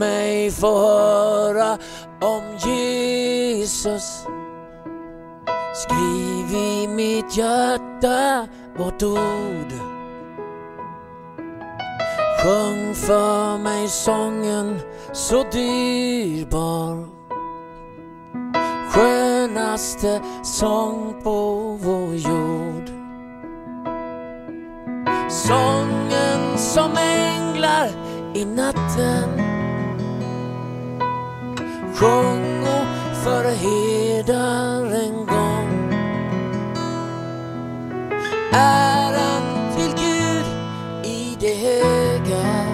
Mig få höra om Jesus. Skriv i mitt hjärta vårt ord. Sjung för mig sången så dyrbar. Skönaste sång på vår jord. Sången som änglar i natten. Och för herdar en gång. Äran till Gud i det höga.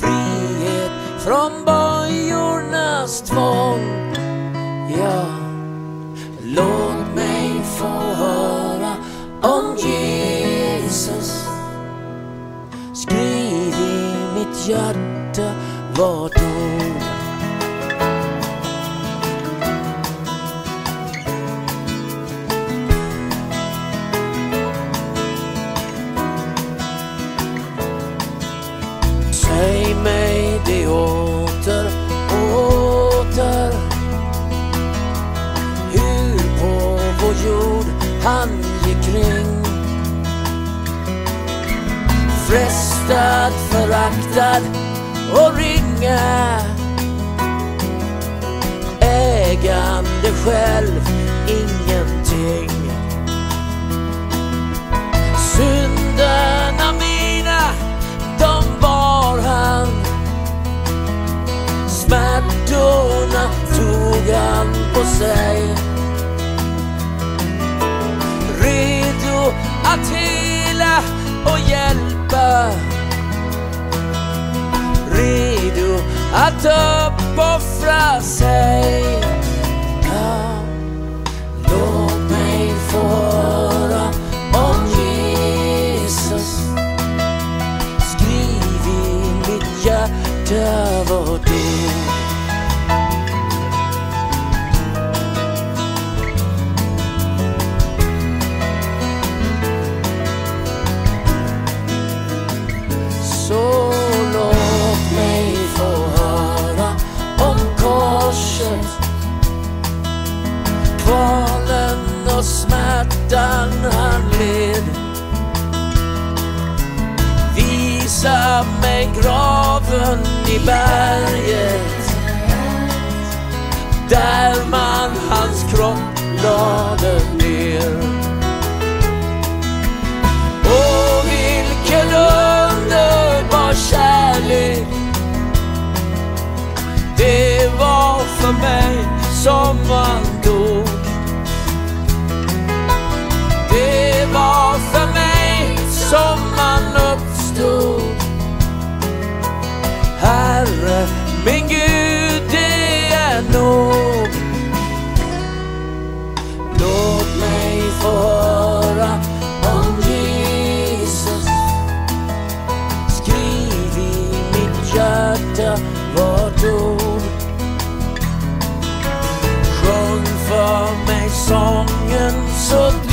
Frihet från bojornas tvång. Ja, låt mig få höra om Jesus. Skriv i mitt hjärta vart ord. Åter och åter. Hur på vår jord han gick kring. Frestad, föraktad och ringa. Ägande själv, ingenting apa Rindu atau frase Och smärtan han led. Visa mig graven i berget Där man hans kropp lade ner. Åh, vilken underbar kärlek Det var för mig som han som han oppstod. Herre, min Gud, det er nog Låt mig få höra om Jesus. Skriv i mitt hjerte vårt ord. Sjung for meg sången så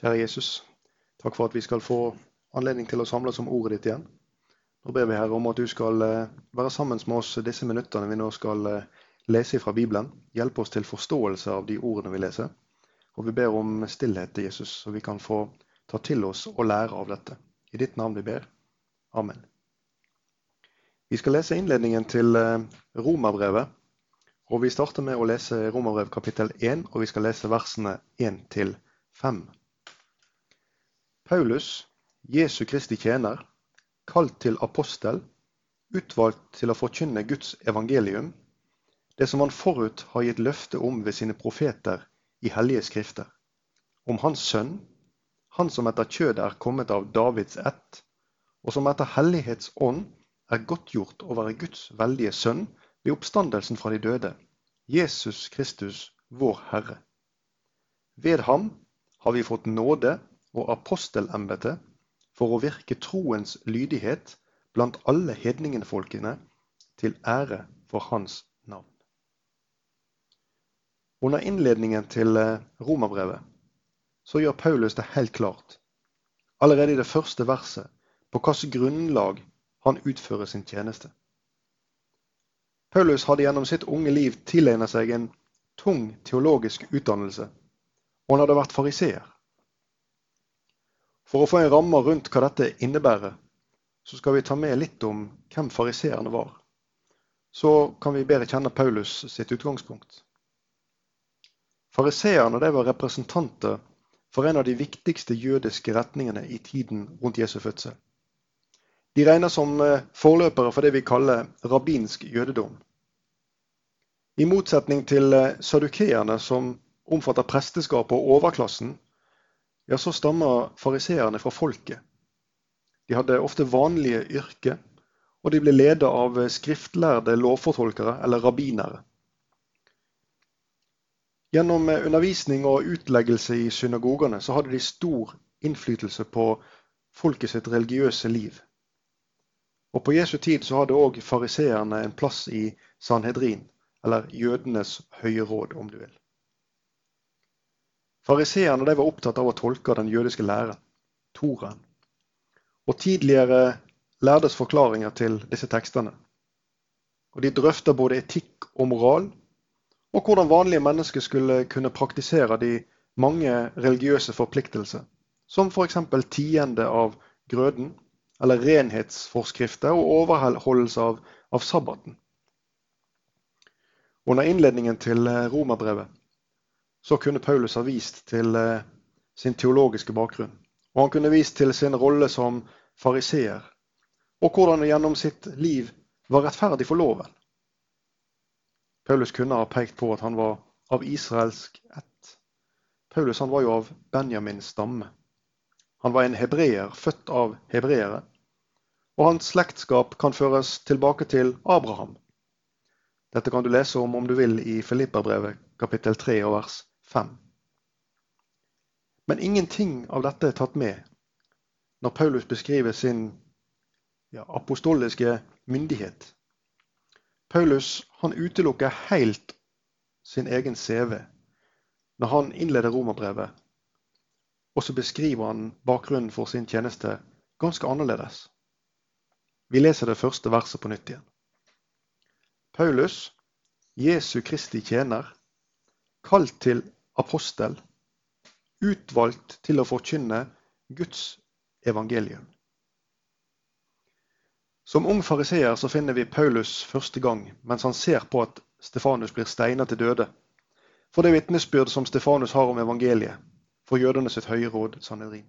Kjære Jesus, takk for at vi skal få anledning til å samles om ordet ditt igjen. Nå ber vi Herre om at du skal eh, være sammen med oss disse minuttene vi nå skal eh, lese fra Bibelen. Hjelpe oss til forståelse av de ordene vi leser. Og vi ber om stillhet til Jesus, så vi kan få ta til oss og lære av dette. I ditt navn vi ber. Amen. Vi skal lese innledningen til eh, Romerbrevet. Og vi starter med å lese Romerbrev kapittel 1, og vi skal lese versene 1 til 5. Paulus, Jesu Kristi tjener, kalt til apostel, utvalgt til å forkynne Guds evangelium, det som han forut har gitt løfte om ved sine profeter i hellige skrifter, om hans sønn, han som etter kjødet er kommet av Davids ett, og som etter hellighets ånd er godtgjort å være Guds veldige sønn ved oppstandelsen fra de døde, Jesus Kristus, vår Herre. Ved ham har vi fått nåde og apostelembetet for å virke troens lydighet blant alle hedningenfolkene til ære for hans navn. Under innledningen til eh, romerbrevet så gjør Paulus det helt klart, allerede i det første verset, på hvilket grunnlag han utfører sin tjeneste. Paulus hadde gjennom sitt unge liv tilegnet seg en tung teologisk utdannelse, og han hadde vært fariseer. For å få en ramme rundt hva dette innebærer, så skal vi ta med litt om hvem fariseerne var. Så kan vi bedre kjenne Paulus sitt utgangspunkt. Fariseerne var representanter for en av de viktigste jødiske retningene i tiden rundt Jesu fødsel. De regnes som eh, forløpere for det vi kaller rabbinsk jødedom. I motsetning til eh, sadukeerne, som omfatter presteskapet og overklassen, ja, så stammer fariseerne fra folket. De hadde ofte vanlige yrker, og de ble ledet av skriftlærde lovfortolkere eller rabbinere. Gjennom undervisning og utleggelse i synagogene så hadde de stor innflytelse på folket sitt religiøse liv. Og På Jesu tid så hadde òg fariseerne en plass i Sanhedrin, eller jødenes høye råd, om du vil. Fariseerne var opptatt av å tolke den jødiske læren, Toraen, og tidligere lærdes forklaringer til disse tekstene. Og De drøfta både etikk og moral, og hvordan vanlige mennesker skulle kunne praktisere de mange religiøse forpliktelser, som f.eks. tiende av grøden, eller renhetsforskrifter og overholdelse av, av sabbaten. Under innledningen til romerbrevet så kunne Paulus ha vist til eh, sin teologiske bakgrunn. Og han kunne vist til sin rolle som fariseer, og hvordan han gjennom sitt liv var rettferdig for loven. Paulus kunne ha pekt på at han var av israelsk ett. Paulus var jo av Benjamins stamme. Han var en hebreer, født av hebreere. Og hans slektskap kan føres tilbake til Abraham. Dette kan du lese om om du vil i Filipperbrevet kapittel 3 og vers 5. Men ingenting av dette er tatt med når Paulus beskriver sin ja, apostoliske myndighet. Paulus han utelukker helt sin egen CV når han innleder romerbrevet. Og så beskriver han bakgrunnen for sin tjeneste ganske annerledes. Vi leser det første verset på nytt igjen. Paulus, Jesu Kristi tjener, kalt til apostel, utvalgt til å forkynne Guds evangelium. Som ung fariseer så finner vi Paulus første gang mens han ser på at Stefanus blir steina til døde. For det vitnesbyrd som Stefanus har om evangeliet, for jødene sitt høye råd, Sanedrin.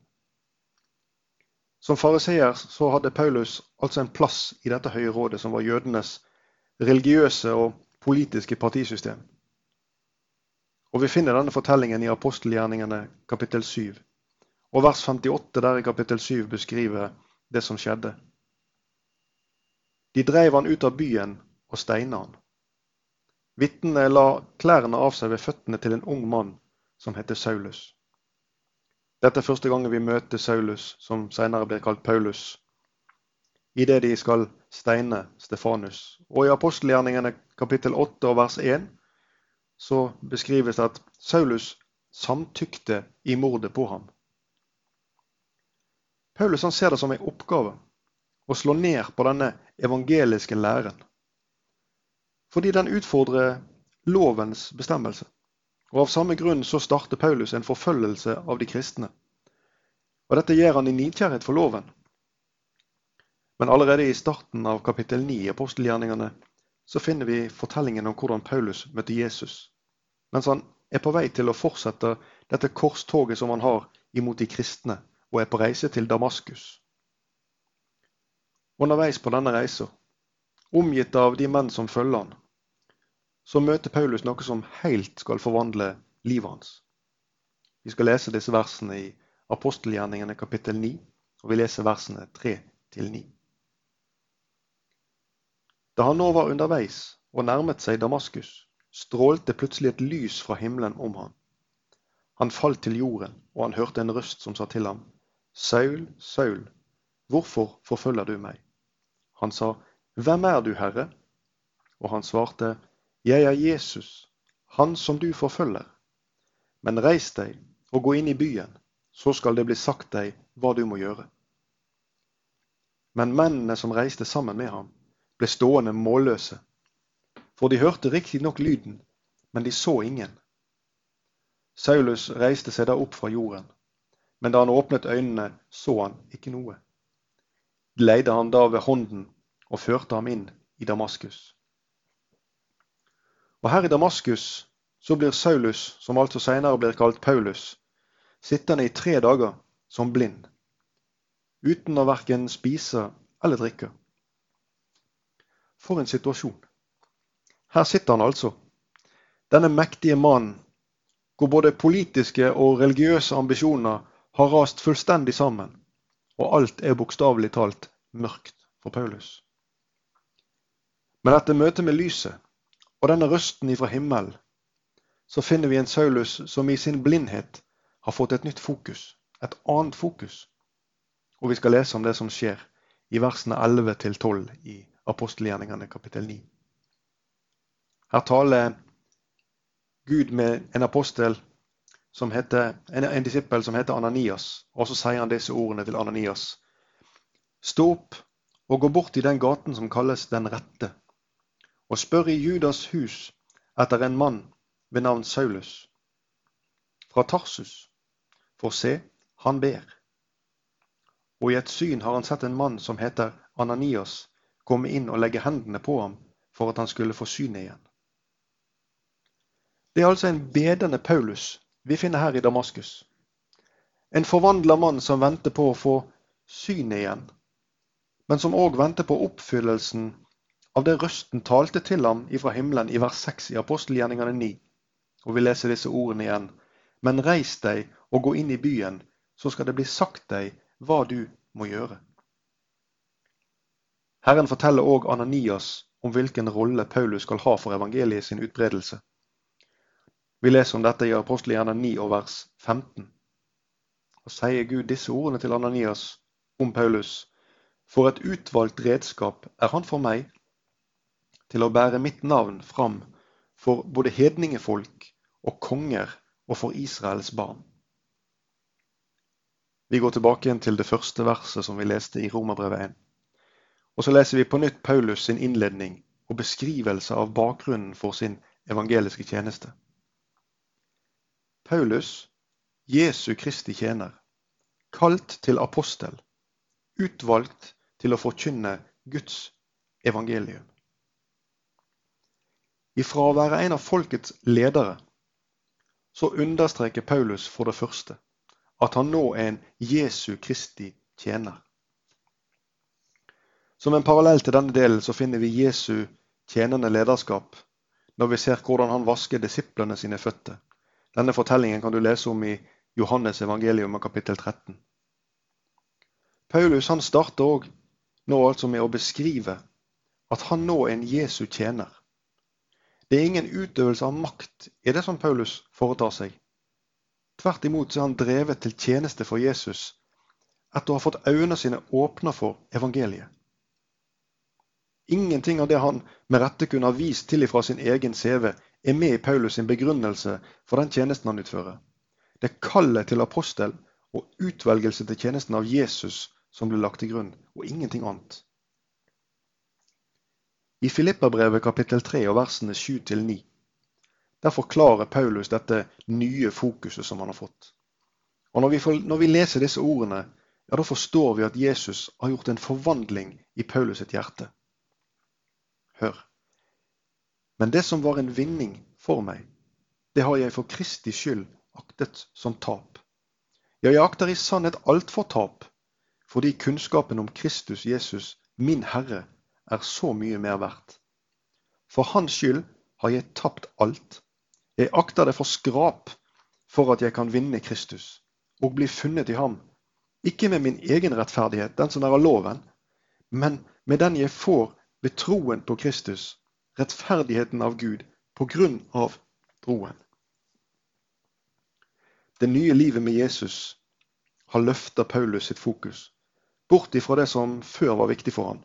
Som fariseer så hadde Paulus altså en plass i dette høye rådet, som var jødenes religiøse og politiske partisystem. Og Vi finner denne fortellingen i apostelgjerningene kapittel 7. Og vers 58 der i kapittel 7 beskriver det som skjedde. De dreiv han ut av byen og steina han. Vitnene la klærne av seg ved føttene til en ung mann som heter Saulus. Dette er første gangen vi møter Saulus, som senere blir kalt Paulus, idet de skal steine Stefanus. Og I apostelgjerningene kapittel 8 og vers 1 så beskrives det at Saulus samtykte i mordet på ham. Paulus ser det som en oppgave å slå ned på denne evangeliske læren. Fordi den utfordrer lovens bestemmelse. Og Av samme grunn så starter Paulus en forfølgelse av de kristne. Og Dette gjør han i nidkjærhet for loven. Men allerede i starten av kapittel 9 i apostelgjerningene så finner vi fortellingen om hvordan Paulus møtte Jesus. Mens han er på vei til å fortsette dette korstoget som han har imot de kristne, og er på reise til Damaskus. Underveis på denne reisa, omgitt av de menn som følger han, så møter Paulus noe som helt skal forvandle livet hans. Vi skal lese disse versene i apostelgjerningene kapittel 9, og vi leser versene 3 9. Da han nå var underveis, og nærmet seg Damaskus, strålte plutselig et lys fra himmelen om ham. Han falt til jorden, og han hørte en røst som sa til ham, Saul, Saul, hvorfor forfølger du meg? Han sa, Hvem er du, Herre? Og han svarte, Jeg er Jesus, han som du forfølger. Men reis deg og gå inn i byen, så skal det bli sagt deg hva du må gjøre. Men mennene som reiste sammen med ham, ble stående målløse. For de hørte riktignok lyden, men de så ingen. Saulus reiste seg da opp fra jorden, men da han åpnet øynene, så han ikke noe. De leide han da ved hånden og førte ham inn i Damaskus. Og her i Damaskus så blir Saulus, som altså senere blir kalt Paulus, sittende i tre dager som blind, uten å verken spise eller drikke. For en situasjon. Her sitter han altså, denne mektige mannen, hvor både politiske og religiøse ambisjoner har rast fullstendig sammen, og alt er bokstavelig talt mørkt for Paulus. Men etter møtet med lyset og denne røsten ifra himmelen, så finner vi en Saulus som i sin blindhet har fått et nytt fokus, et annet fokus. Og vi skal lese om det som skjer i versene 11 til 12 i apostelgjerningene kapittel 9. Her taler Gud med en apostel som heter, en, en disippel som heter Ananias, og så sier han disse ordene til Ananias. Stå opp og gå bort i den gaten som kalles Den rette, og spør i Judas hus etter en mann ved navn Saulus, fra Tarsus, for se, han ber. Og i et syn har han sett en mann som heter Ananias, komme inn og legge hendene på ham for at han skulle få synet igjen. Det er altså en bedende Paulus vi finner her i Damaskus. En forvandla mann som venter på å få synet igjen, men som òg venter på oppfyllelsen av det røsten talte til ham ifra himmelen i vers 6 i apostelgjerningene 9. Og vi leser disse ordene igjen. Men reis deg og gå inn i byen, så skal det bli sagt deg hva du må gjøre. Herren forteller òg Ananias om hvilken rolle Paulus skal ha for evangeliet sin utbredelse. Vi leser om dette i apostelgjerningen 9 og vers 15. Og sier Gud disse ordene til Ananias om Paulus. For et utvalgt redskap er han for meg til å bære mitt navn fram for både hedningefolk og konger og for Israels barn. Vi går tilbake igjen til det første verset som vi leste i Romerbrevet 1. Og så leser vi på nytt Paulus sin innledning og beskrivelse av bakgrunnen for sin evangeliske tjeneste. Paulus, Jesu Kristi tjener, kalt til apostel, utvalgt til å forkynne Guds evangelium. Ifra å være en av folkets ledere, så understreker Paulus for det første at han nå er en Jesu Kristi tjener. Som en parallell til denne delen så finner vi Jesu tjenende lederskap når vi ser hvordan han vasker disiplene sine føtter. Denne fortellingen kan du lese om i Johannes evangelium kapittel 13. Paulus han starter òg nå altså med å beskrive at han nå er en Jesu tjener. Det er ingen utøvelse av makt i det som Paulus foretar seg. Tvert imot er han drevet til tjeneste for Jesus etter å ha fått øynene sine åpna for evangeliet. Ingenting av det han med rette kunne ha vist til ifra sin egen CV, er med i Paulus sin begrunnelse for den tjenesten han utfører. Det er kallet til apostel og utvelgelse til tjenesten av Jesus som ble lagt til grunn, og ingenting annet. I Filipperbrevet kapittel 3 og versene 7-9 der forklarer Paulus dette nye fokuset som han har fått. Og Når vi, får, når vi leser disse ordene, ja, da forstår vi at Jesus har gjort en forvandling i Paulus sitt hjerte. Hør. Men det som var en vinning for meg, det har jeg for Kristi skyld aktet som tap. Ja, jeg akter i sannhet alt for tap, fordi kunnskapen om Kristus Jesus, min Herre, er så mye mer verdt. For hans skyld har jeg tapt alt. Jeg akter det for skrap for at jeg kan vinne Kristus og bli funnet i ham. Ikke med min egen rettferdighet, den som er av loven, men med den jeg får ved troen på Kristus, rettferdigheten av Gud på grunn av troen. Det nye livet med Jesus har løfta Paulus sitt fokus bort ifra det som før var viktig for han.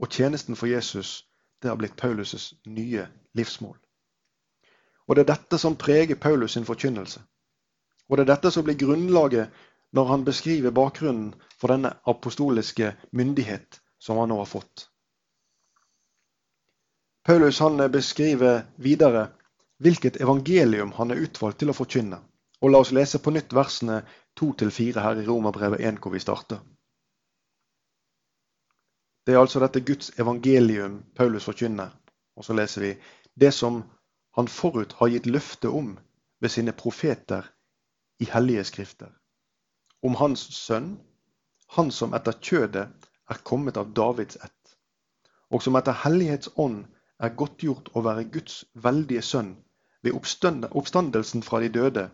Og tjenesten for Jesus det har blitt Paulus' nye livsmål. Og Det er dette som preger Paulus sin forkynnelse. Og det er dette som blir grunnlaget når han beskriver bakgrunnen for denne apostoliske myndighet som han nå har fått. Paulus han beskriver videre hvilket evangelium han er utvalgt til å forkynne. Og La oss lese på nytt versene 2-4 her i Romerbrevet 1, hvor vi starter. Det er altså dette Guds evangelium Paulus forkynner. Og så leser vi det som han forut har gitt løfte om ved sine profeter i hellige skrifter. Om hans sønn, han som etter kjødet er kommet av Davids ett, og som etter hellighetsånd er godtgjort å være Guds veldige sønn ved oppstandelsen fra de døde,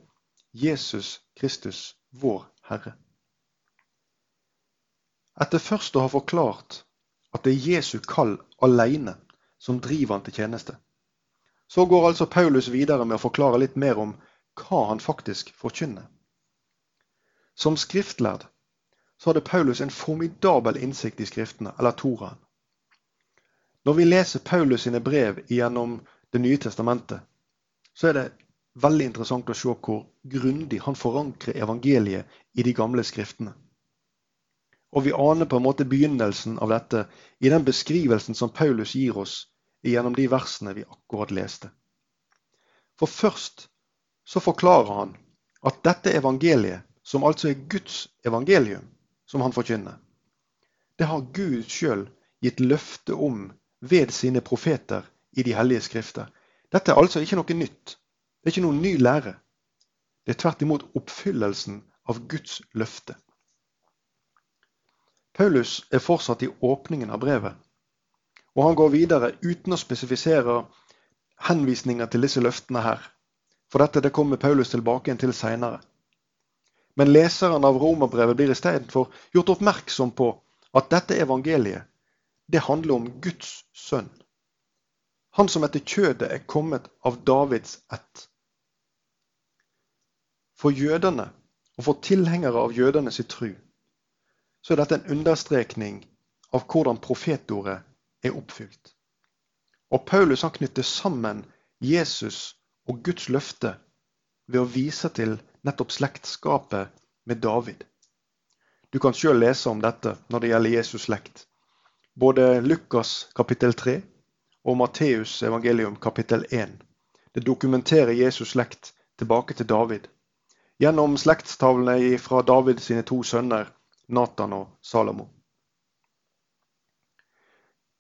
Jesus Kristus, vår Herre. Etter først å ha forklart at det er Jesu kall alene som driver han til tjeneste. Så går altså Paulus videre med å forklare litt mer om hva han faktisk forkynner. Som skriftlærd så hadde Paulus en formidabel innsikt i Skriftene, eller Toraen. Når vi leser Paulus sine brev gjennom Det nye testamentet, så er det veldig interessant å se hvor grundig han forankrer evangeliet i de gamle skriftene. Og vi aner på en måte begynnelsen av dette i den beskrivelsen som Paulus gir oss gjennom de versene vi akkurat leste. For først så forklarer han at dette evangeliet, som altså er Guds evangelium, som han forkynner, det har Gud sjøl gitt løfte om ved sine profeter i de hellige skrifter. Dette er altså ikke noe nytt. Det er ikke noen ny lære. Det er tvert imot oppfyllelsen av Guds løfte. Paulus er fortsatt i åpningen av brevet, og han går videre uten å spesifisere henvisninger til disse løftene her. For dette det kommer Paulus tilbake til seinere. Men leseren av romerbrevet blir istedenfor gjort oppmerksom på at dette evangeliet det handler om Guds sønn. Han som etter kjødet er kommet av Davids ett. For jødene og for tilhengere av jødene tru så er dette en understrekning av hvordan profetordet er oppfylt. Og Paulus han knytter sammen Jesus og Guds løfte ved å vise til nettopp slektskapet med David. Du kan sjøl lese om dette når det gjelder Jesus slekt. Både Lukas kapittel 3 og Matteus evangelium kapittel 1. Det dokumenterer Jesus slekt tilbake til David. Gjennom slektstavlene fra David sine to sønner Natan og Salomo.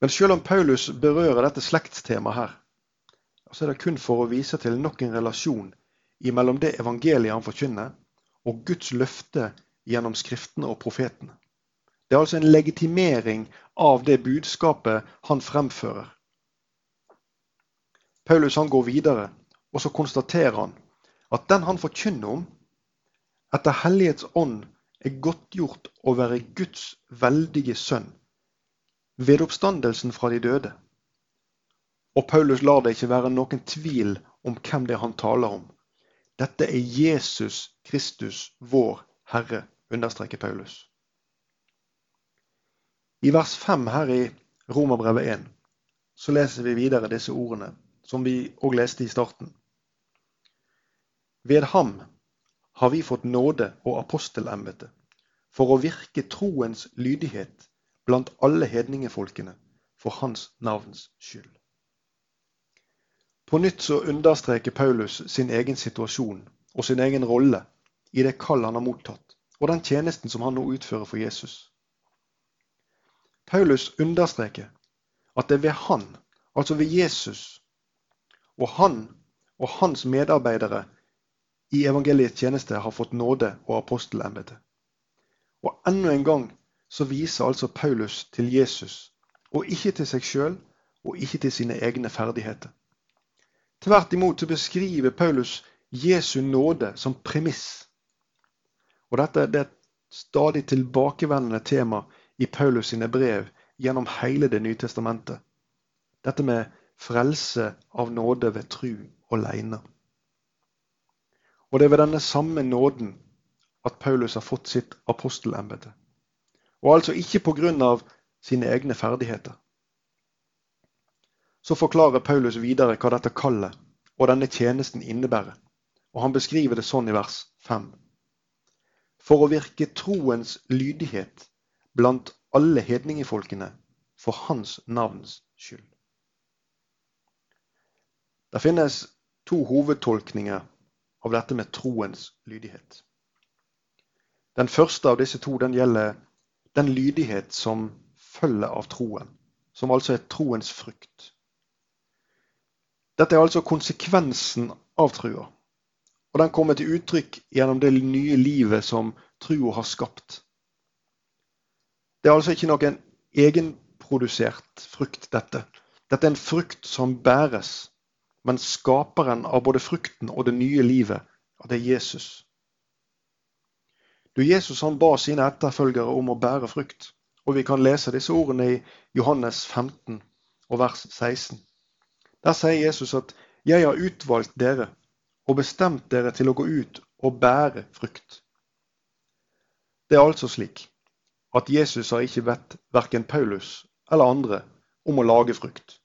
Men selv om Paulus berører dette slektstemaet her, så er det kun for å vise til nok en relasjon mellom det evangeliet han forkynner, og Guds løfte gjennom Skriftene og profetene. Det er altså en legitimering av det budskapet han fremfører. Paulus han går videre, og så konstaterer han at den han forkynner om, etter Hellighets ånd er godtgjort å være Guds veldige sønn ved oppstandelsen fra de døde. Og Paulus lar det ikke være noen tvil om hvem det er han taler om. Dette er Jesus Kristus, vår Herre, understreker Paulus. I vers 5 her i Romerbrevet 1 så leser vi videre disse ordene, som vi òg leste i starten. Ved ham har vi fått nåde og apostelembete for å virke troens lydighet blant alle hedningefolkene for hans navns skyld. På nytt så understreker Paulus sin egen situasjon og sin egen rolle i det kall han har mottatt, og den tjenesten som han nå utfører for Jesus. Paulus understreker at det er ved han, altså ved Jesus, og han og hans medarbeidere i evangeliets tjeneste har fått nåde og apostelembete. Og enda en gang så viser altså Paulus til Jesus, og ikke til seg sjøl og ikke til sine egne ferdigheter. Tvert imot så beskriver Paulus Jesu nåde som premiss. Og dette det er et stadig tilbakevendende tema i Paulus sine brev gjennom hele Det nye testamentet. Dette med frelse av nåde ved tru alene. Og det er ved denne samme nåden at Paulus har fått sitt apostelembete. Og altså ikke av sine egne ferdigheter. Så forklarer Paulus videre hva dette kallet og denne tjenesten innebærer. Og han beskriver det sånn i vers 5. For å virke troens lydighet blant alle hedningefolkene for hans navns skyld. Det finnes to hovedtolkninger av dette med troens lydighet. Den første av disse to den gjelder den lydighet som følger av troen, som altså er troens frukt. Dette er altså konsekvensen av trua, og den kommer til uttrykk gjennom det nye livet som trua har skapt. Det er altså ikke noen egenprodusert frukt, dette. Dette er en frukt som bæres, men skaperen av både frukten og det nye livet, og det er Jesus. Du, Jesus han ba sine etterfølgere om å bære frukt. Og vi kan lese disse ordene i Johannes 15 og vers 16. Der sier Jesus at 'Jeg har utvalgt dere og bestemt dere til å gå ut og bære frukt'. Det er altså slik at Jesus har ikke bedt verken Paulus eller andre om å lage frukt,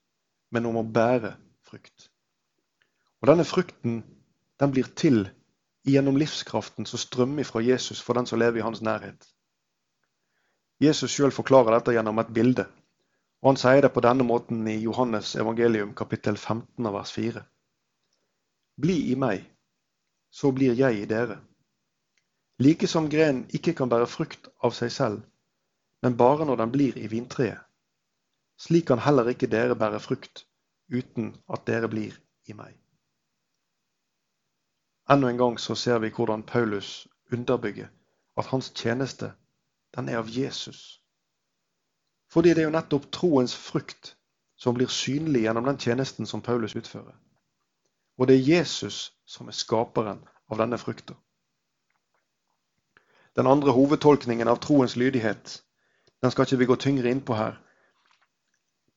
men om å bære frukt. Og denne frukten den blir til gjennom livskraften som strømmer fra Jesus for den som lever i hans nærhet. Jesus sjøl forklarer dette gjennom et bilde, og han sier det på denne måten i Johannes evangelium kapittel 15 av vers 4. Bli i meg, så blir jeg i dere. Like som grenen ikke kan bære frukt av seg selv, men bare når den blir i vintreet. Slik kan heller ikke dere bære frukt uten at dere blir i meg. Enda en gang så ser vi hvordan Paulus underbygger at hans tjeneste den er av Jesus. Fordi det er jo nettopp troens frukt som blir synlig gjennom den tjenesten som Paulus utfører. Og det er Jesus som er skaperen av denne frukta. Den andre hovedtolkningen av troens lydighet den skal ikke vi gå tyngre inn på her.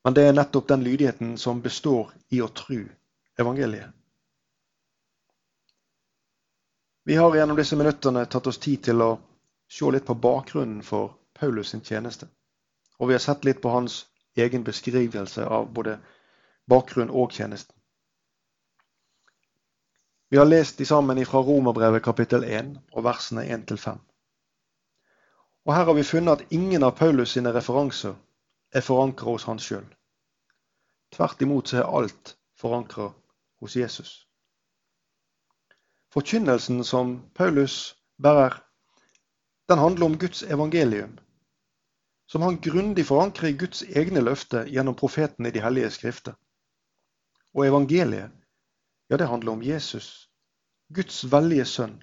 Men det er nettopp den lydigheten som består i å tru evangeliet. Vi har gjennom disse minuttene tatt oss tid til å se litt på bakgrunnen for Paulus sin tjeneste. Og vi har sett litt på hans egen beskrivelse av både bakgrunn og tjenesten. Vi har lest de sammen fra Romerbrevet kapittel 1 og versene 1 5. Og her har vi funnet at ingen av Paulus sine referanser er forankra hos han sjøl. Tvert imot så er alt forankra hos Jesus. Forkynnelsen som Paulus bærer, den handler om Guds evangelium, som han grundig forankrer i Guds egne løfter gjennom profeten i de hellige skrifter. Og evangeliet, ja, det handler om Jesus, Guds vellige sønn.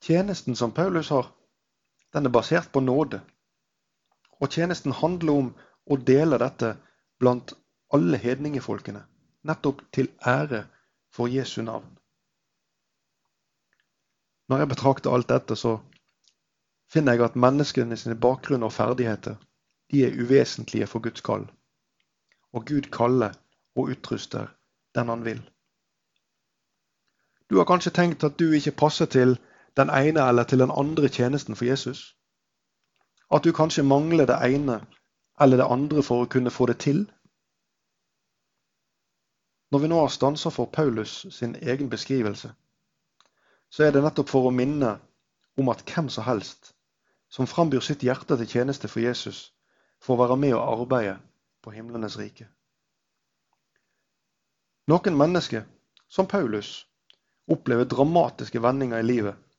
Tjenesten som Paulus har, den er basert på nåde. Og tjenesten handler om å dele dette blant alle hedningefolkene, nettopp til ære for Jesu navn. Når jeg betrakter alt dette, så finner jeg at menneskene sine bakgrunn og ferdigheter de er uvesentlige for Guds kall. Og Gud kaller og utruster den han vil. Du har kanskje tenkt at du ikke passer til den ene eller til den andre tjenesten for Jesus. At du kanskje mangler det ene eller det andre for å kunne få det til. Når vi nå har stansa for Paulus sin egen beskrivelse, så er det nettopp for å minne om at hvem som helst som frambyr sitt hjerte til tjeneste for Jesus, får være med og arbeide på himlenes rike. Noen mennesker, som Paulus, opplever dramatiske vendinger i livet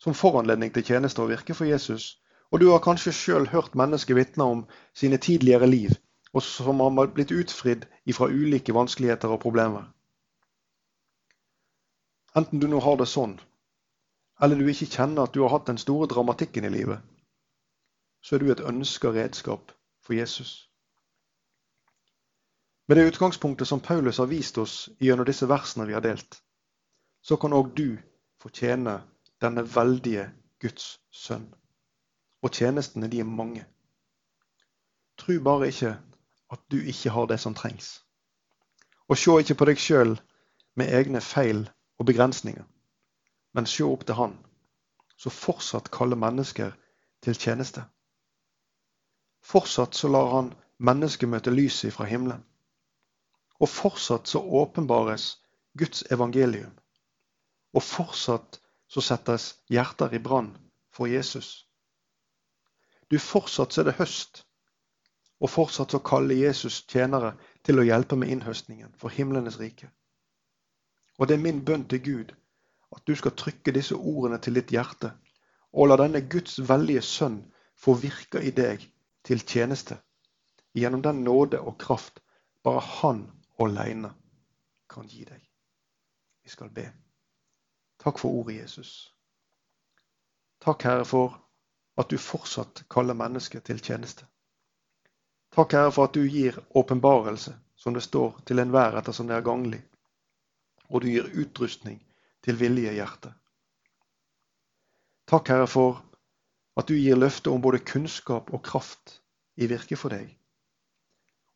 som foranledning til tjeneste og virke for Jesus, og du har kanskje sjøl hørt mennesker vitne om sine tidligere liv, og som har blitt utfridd ifra ulike vanskeligheter og problemer. Enten du nå har det sånn, eller du ikke kjenner at du har hatt den store dramatikken i livet, så er du et ønska redskap for Jesus. Med det utgangspunktet som Paulus har vist oss gjennom disse versene vi har delt, så kan òg du fortjene tjene denne veldige Guds sønn. Og tjenestene, de er mange. Tru bare ikke at du ikke har det som trengs. Og se ikke på deg sjøl med egne feil og begrensninger, men se opp til Han, som fortsatt kaller mennesker til tjeneste. Fortsatt så lar Han mennesket møte lyset fra himmelen. Og fortsatt så åpenbares Guds evangelium. Og fortsatt så settes hjerter i brann for Jesus. Du fortsatt så er det høst, og fortsatt så kaller Jesus tjenere til å hjelpe med innhøstningen for himlenes rike. Og det er min bønn til Gud at du skal trykke disse ordene til ditt hjerte, og la denne Guds veldige sønn få virke i deg til tjeneste, gjennom den nåde og kraft bare Han alene kan gi deg. Vi skal be. Takk for ordet, Jesus. Takk, Herre, for at du fortsatt kaller mennesket til tjeneste. Takk, Herre, for at du gir åpenbarelse, som det står, til enhver ettersom det er ganglig. Og du gir utrustning til villige hjerte. Takk, Herre, for at du gir løfte om både kunnskap og kraft i virke for deg.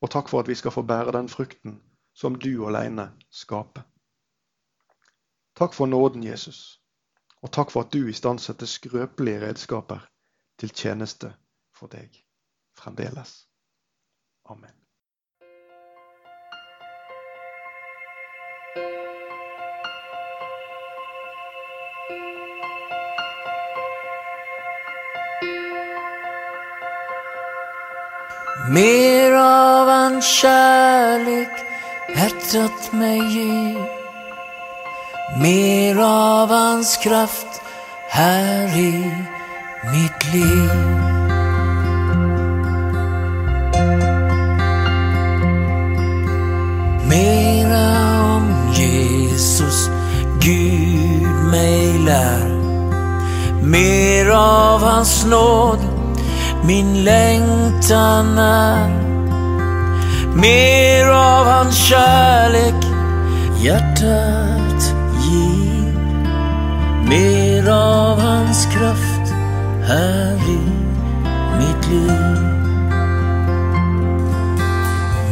Og takk for at vi skal få bære den frukten som du alene skaper. Takk for nåden, Jesus, og takk for at du istandsetter skrøpelige redskaper til tjeneste for deg fremdeles. Amen. Mer av hans kärlek hjärtat mig ger Mer av hans kraft här i mitt liv. Mera om Jesus Gud mig lär. Mer av hans nåd min längtan är. Mer av hans kärlek hjärtat Mer av hans kraft här i mitt liv.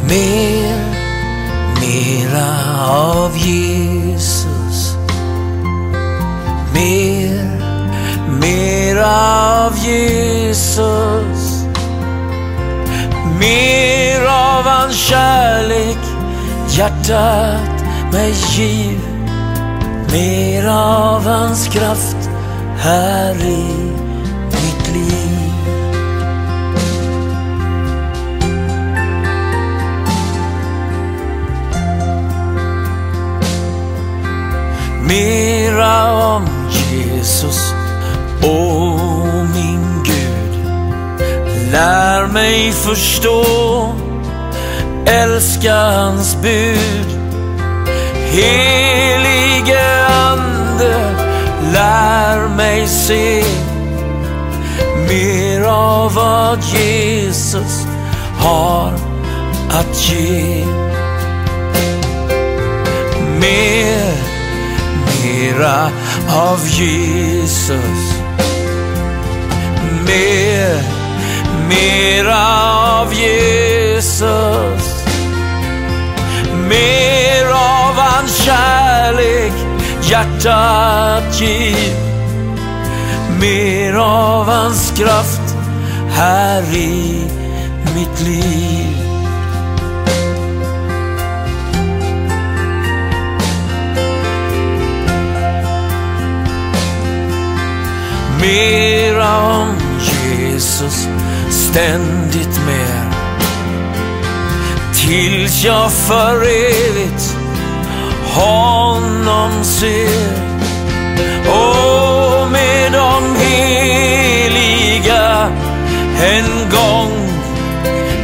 Mer, mera av Jesus. Mer, mera av Jesus. Mer av hans kärlek hjärtat mig giv Mer av hans kraft här i mitt liv. Mera om Jesus, å min Gud. Lär mig förstå, älska hans bud. Helige Ande, lär mig se mer av vad Jesus har att ge Mer, mera av Jesus. Mer, mera av Jesus. Mer hjärtat giv Mer av hans kraft här i mitt liv. Mera om Jesus ständigt mer. Tills jag för evigt honom ser Och med de heliga en gång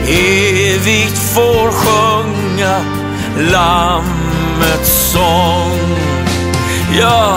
evigt får sjunga Lammets sång. Ja,